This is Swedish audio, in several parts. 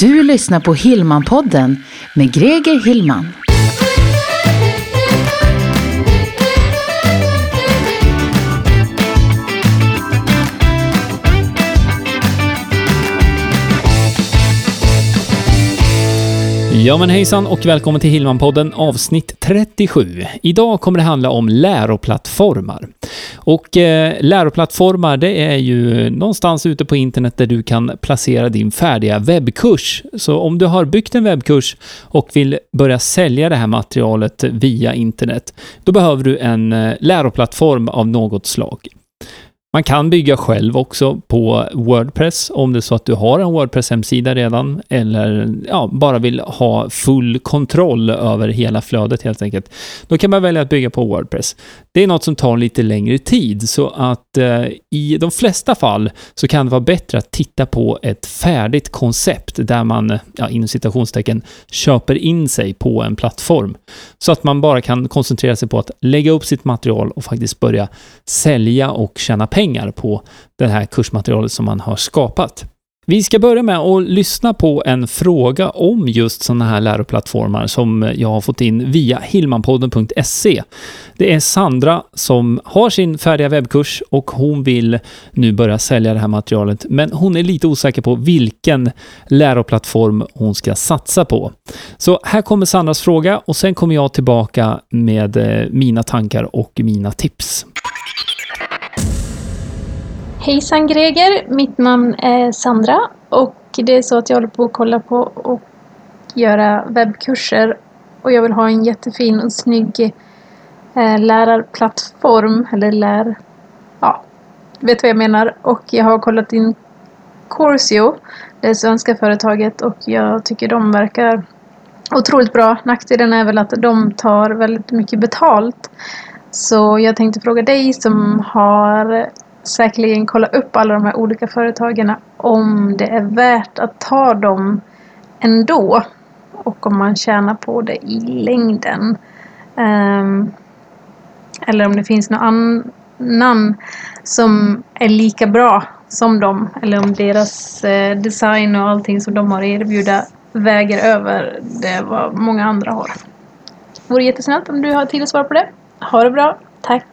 Du lyssnar på Hillmanpodden med Greger Hillman. Ja men hejsan och välkommen till Hillmanpodden avsnitt 37. Idag kommer det handla om läroplattformar. Och eh, läroplattformar det är ju någonstans ute på internet där du kan placera din färdiga webbkurs. Så om du har byggt en webbkurs och vill börja sälja det här materialet via internet, då behöver du en eh, läroplattform av något slag. Man kan bygga själv också på Wordpress om det är så att du har en Wordpress-hemsida redan eller ja, bara vill ha full kontroll över hela flödet helt enkelt. Då kan man välja att bygga på Wordpress. Det är något som tar lite längre tid så att eh, i de flesta fall så kan det vara bättre att titta på ett färdigt koncept där man, ja, inom citationstecken, köper in sig på en plattform. Så att man bara kan koncentrera sig på att lägga upp sitt material och faktiskt börja sälja och tjäna pengar pengar på det här kursmaterialet som man har skapat. Vi ska börja med att lyssna på en fråga om just sådana här läroplattformar som jag har fått in via hillmanpodden.se. Det är Sandra som har sin färdiga webbkurs och hon vill nu börja sälja det här materialet, men hon är lite osäker på vilken läroplattform hon ska satsa på. Så här kommer Sandras fråga och sen kommer jag tillbaka med eh, mina tankar och mina tips. Hejsan Greger, mitt namn är Sandra och det är så att jag håller på att kolla på och göra webbkurser och jag vill ha en jättefin och snygg eh, lärarplattform eller lär... Ja, vet vad jag menar och jag har kollat in Corsio, det svenska företaget och jag tycker de verkar otroligt bra. Nackdelen är väl att de tar väldigt mycket betalt. Så jag tänkte fråga dig som har säkerligen kolla upp alla de här olika företagen om det är värt att ta dem ändå och om man tjänar på det i längden. Um, eller om det finns någon annan som är lika bra som dem eller om deras eh, design och allting som de har att erbjuda väger över det vad många andra har. Vore jättesnällt om du har tid att svara på det. Ha det bra. Tack!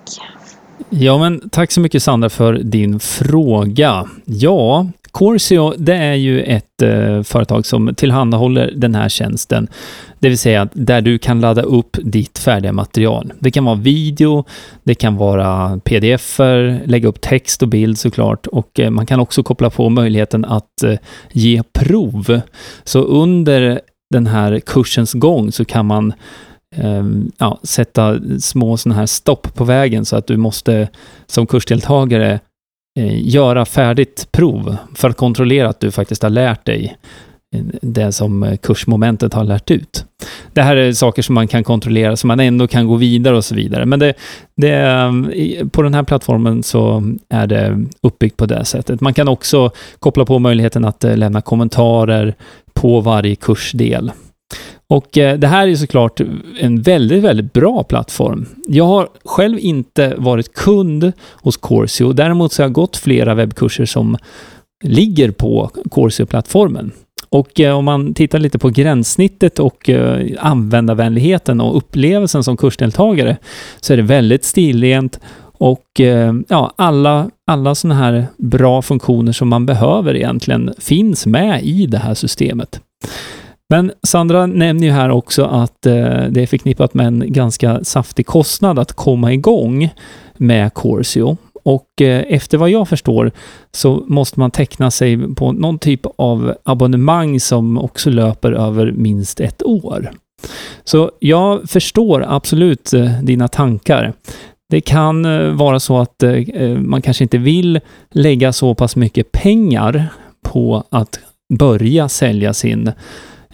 Ja, men tack så mycket Sandra för din fråga. Ja, Corsio, det är ju ett eh, företag som tillhandahåller den här tjänsten. Det vill säga där du kan ladda upp ditt färdiga material. Det kan vara video, det kan vara pdf-er, lägga upp text och bild såklart och eh, man kan också koppla på möjligheten att eh, ge prov. Så under den här kursens gång så kan man Ehm, ja, sätta små sådana här stopp på vägen så att du måste som kursdeltagare eh, göra färdigt prov för att kontrollera att du faktiskt har lärt dig eh, det som kursmomentet har lärt ut. Det här är saker som man kan kontrollera, så man ändå kan gå vidare och så vidare. Men det, det, eh, på den här plattformen så är det uppbyggt på det sättet. Man kan också koppla på möjligheten att eh, lämna kommentarer på varje kursdel. Och eh, det här är såklart en väldigt, väldigt bra plattform. Jag har själv inte varit kund hos Corsio. Däremot så har jag gått flera webbkurser som ligger på Corsio-plattformen. Och eh, om man tittar lite på gränssnittet och eh, användarvänligheten och upplevelsen som kursdeltagare så är det väldigt stilrent och ja, alla, alla sådana här bra funktioner som man behöver egentligen finns med i det här systemet. Men Sandra nämner ju här också att eh, det är förknippat med en ganska saftig kostnad att komma igång med Corsio. Och eh, efter vad jag förstår så måste man teckna sig på någon typ av abonnemang som också löper över minst ett år. Så jag förstår absolut eh, dina tankar. Det kan vara så att man kanske inte vill lägga så pass mycket pengar på att börja sälja sin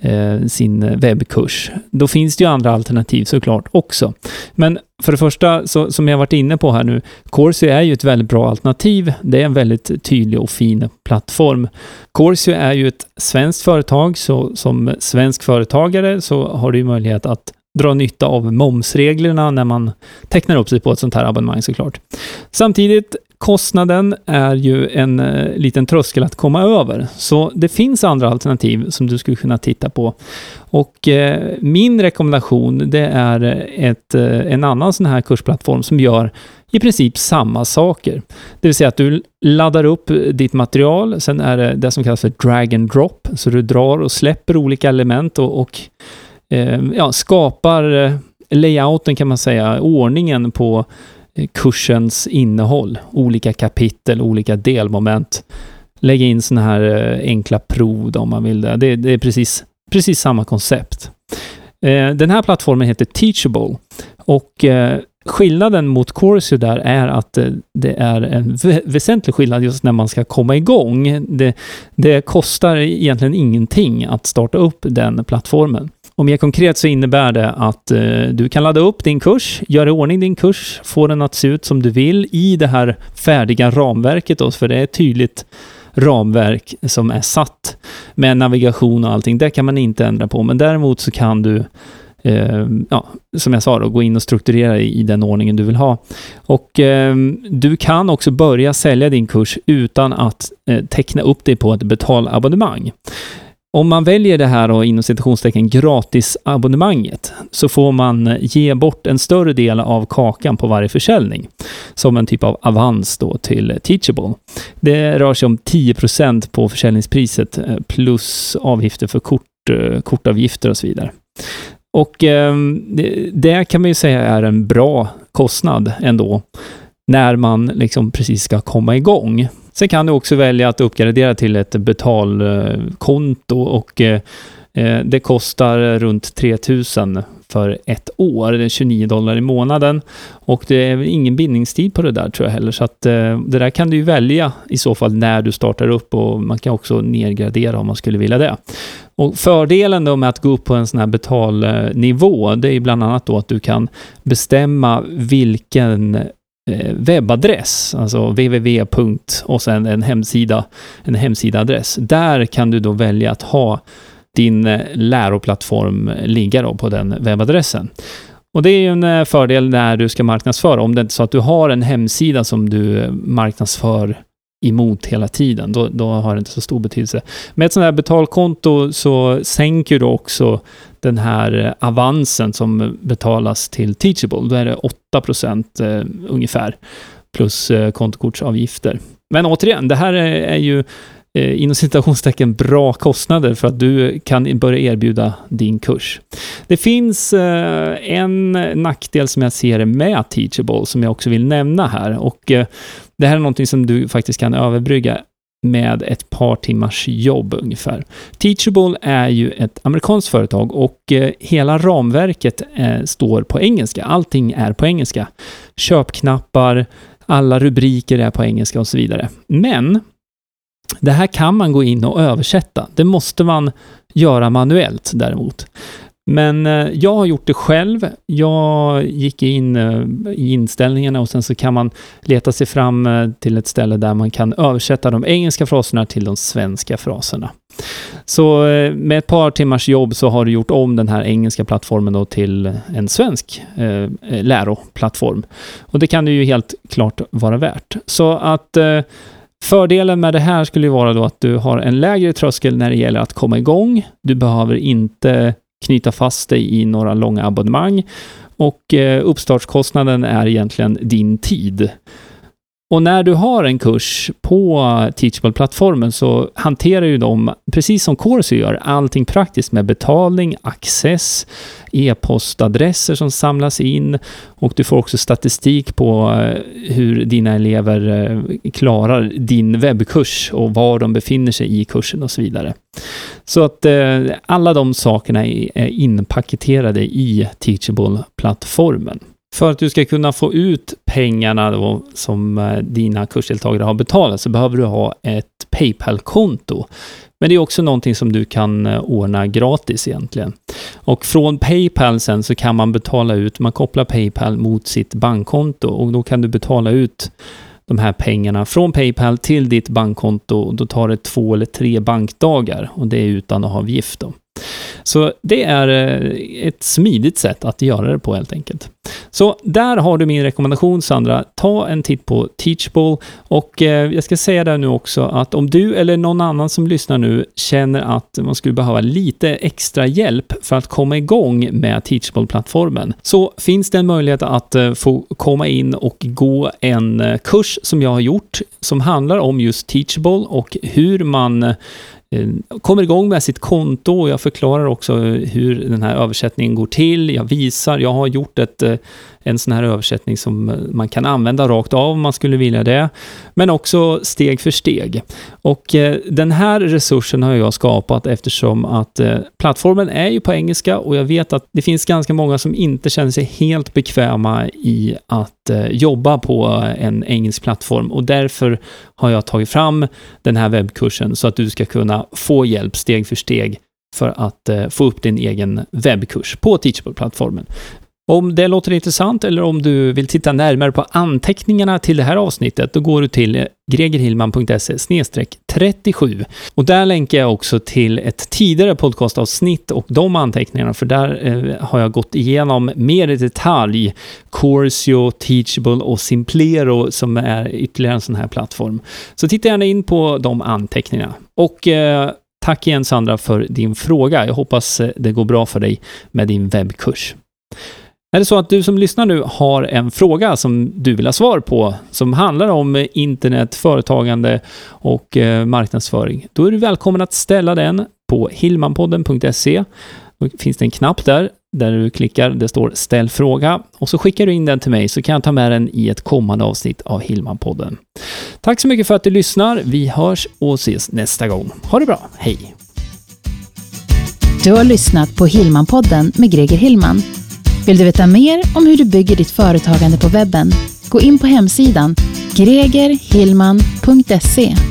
Eh, sin webbkurs. Då finns det ju andra alternativ såklart också. Men för det första, så, som jag varit inne på här nu, Corsio är ju ett väldigt bra alternativ. Det är en väldigt tydlig och fin plattform. Corsio är ju ett svenskt företag, så som svensk företagare så har du möjlighet att dra nytta av momsreglerna när man tecknar upp sig på ett sånt här abonnemang såklart. Samtidigt, kostnaden är ju en eh, liten tröskel att komma över. Så det finns andra alternativ som du skulle kunna titta på. Och eh, min rekommendation, det är ett, eh, en annan sån här kursplattform som gör i princip samma saker. Det vill säga att du laddar upp ditt material, sen är det det som kallas för drag and drop, så du drar och släpper olika element och, och Eh, ja, skapar eh, layouten kan man säga, ordningen på eh, kursens innehåll, olika kapitel, olika delmoment. Lägga in sådana här enkla prov om man vill det. Det, det är precis, precis samma koncept. Den här plattformen heter Teachable och Skillnaden mot Corsio där är att eh, det är en väsentlig skillnad just när man ska komma igång. Det, det kostar egentligen ingenting att starta upp den plattformen. Och mer konkret så innebär det att eh, du kan ladda upp din kurs, göra i ordning din kurs, få den att se ut som du vill i det här färdiga ramverket då, för det är ett tydligt ramverk som är satt med navigation och allting. Det kan man inte ändra på, men däremot så kan du eh, ja, som jag sa, då, gå in och strukturera i, i den ordningen du vill ha. Och eh, du kan också börja sälja din kurs utan att eh, teckna upp dig på ett betalabonnemang. Om man väljer det här inom citationstecken gratisabonnemanget så får man eh, ge bort en större del av kakan på varje försäljning som en typ av avans då till Teachable. Det rör sig om 10% på försäljningspriset eh, plus avgifter för kort, eh, kortavgifter och så vidare. Och eh, det kan man ju säga är en bra kostnad ändå när man liksom precis ska komma igång. Sen kan du också välja att uppgradera till ett betalkonto och eh, eh, det kostar runt 3000 för ett år. Det är 29 dollar i månaden och det är ingen bindningstid på det där tror jag heller. Så att eh, det där kan du ju välja i så fall när du startar upp och man kan också nedgradera om man skulle vilja det. Och fördelen då med att gå upp på en sån här betalnivå, det är bland annat då att du kan bestämma vilken eh, webbadress, alltså www. och sen en hemsida, en hemsidaadress. Där kan du då välja att ha din eh, läroplattform ligga då på den webbadressen. Och det är ju en eh, fördel när du ska marknadsföra. Om det inte är så att du har en hemsida som du marknadsför emot hela tiden, då, då har det inte så stor betydelse. Med ett sånt här betalkonto så sänker du också den här eh, avansen som betalas till Teachable. Då är det 8% eh, ungefär, plus eh, kontokortsavgifter. Men återigen, det här är, ju inom citationstecken bra kostnader för att du kan börja erbjuda din kurs. Det finns en nackdel som jag ser med Teachable som jag också vill nämna här och det här är någonting som du faktiskt kan överbrygga med ett par timmars jobb ungefär. Teachable är ju ett amerikanskt företag och eh, hela ramverket eh, står på engelska. Allting är på engelska. Köpknappar, alla rubriker är på engelska och så vidare. Men det här kan man gå in och översätta. Det måste man göra manuellt däremot. Men eh, jag har gjort det själv. Jag gick in eh, i inställningarna och sen så kan man leta sig fram eh, till ett ställe där man kan översätta de engelska fraserna till de svenska fraserna. Så med ett par timmars jobb så har du gjort om den här engelska plattformen då till en svensk eh, läroplattform. Och det kan det ju helt klart vara värt. Så att eh, Fördelen med det här skulle ju vara då att du har en lägre tröskel när det gäller att komma igång. Du behöver inte knyta fast dig i några långa abonnemang och eh, uppstartskostnaden är egentligen din tid. Och när du har en kurs på Teachable-plattformen så hanterar ju de, precis som Course gör, allting praktiskt med betalning, access, e-postadresser som samlas in och du får också statistik på eh, hur dina elever eh, klarar din webbkurs och var de befinner sig i kursen och så vidare. Så att eh, alla de sakerna är inpaketerade i Teachable-plattformen. För att du ska kunna få ut pengarna då, som eh, dina kursdeltagare har betalat så behöver du ha ett Paypal-konto. Men det är också någonting som du kan eh, ordna gratis egentligen. Och från Paypal sen så kan man betala ut, man kopplar Paypal mot sitt bankkonto och då kan du betala ut de här pengarna från Paypal till ditt bankkonto. Då tar det två eller tre bankdagar och det är utan avgift. Då. Så det är eh, ett smidigt sätt att göra det på helt enkelt. Så där har du min rekommendation Sandra. Ta en titt på Teachable och eh, jag ska säga det nu också att om du eller någon annan som lyssnar nu känner att man skulle behöva lite extra hjälp för att komma igång med Teachable-plattformen så finns det en möjlighet att eh, få komma in och gå en kurs som jag har gjort som handlar om just Teachable och hur man Eh, kommer igång med sitt konto och jag förklarar också hur den här översättningen går till. Jag visar, jag har gjort ett eh, en sån här översättning som eh, man kan använda rakt av om man skulle vilja det, men också steg för steg. Och den här resursen har jag skapat eftersom att plattformen är ju på engelska och jag vet att det finns ganska många som inte känner sig helt bekväma i att att eh, jobba på en engelsk plattform och därför har jag tagit fram den här webbkursen så att du ska kunna få hjälp steg för steg för att eh, få upp din egen webbkurs på Teachable-plattformen. Om det låter intressant eller om du vill titta närmare på anteckningarna till det här avsnittet, då går du till gregerhillman.se 37. Och där länkar jag också till ett tidigare podcastavsnitt och de anteckningarna, för där eh, har jag gått igenom mer i detalj Corsio, Teachable och Simplero som är ytterligare en sån här plattform. Så titta gärna in på de anteckningarna. Och eh, Tack igen Sandra för din fråga. Jag hoppas eh, det går bra för dig med din webbkurs. Är det så att du som lyssnar nu har en fråga som du vill ha svar på, som handlar om eh, internet, företagande och eh, marknadsföring, då är du välkommen att ställa den på hillmanpodden.se. Då finns det en knapp där, där du klickar, det står ställ fråga och så skickar du in den till mig så kan jag ta med den i ett kommande avsnitt av Hillmanpodden. Tack så mycket för att du lyssnar. Vi hörs och ses nästa gång. Ha det bra. Hej! Du har lyssnat på Hillmanpodden med Greger Hillman. Vill du veta mer om hur du bygger ditt företagande på webben? Gå in på hemsidan gregerhillman.se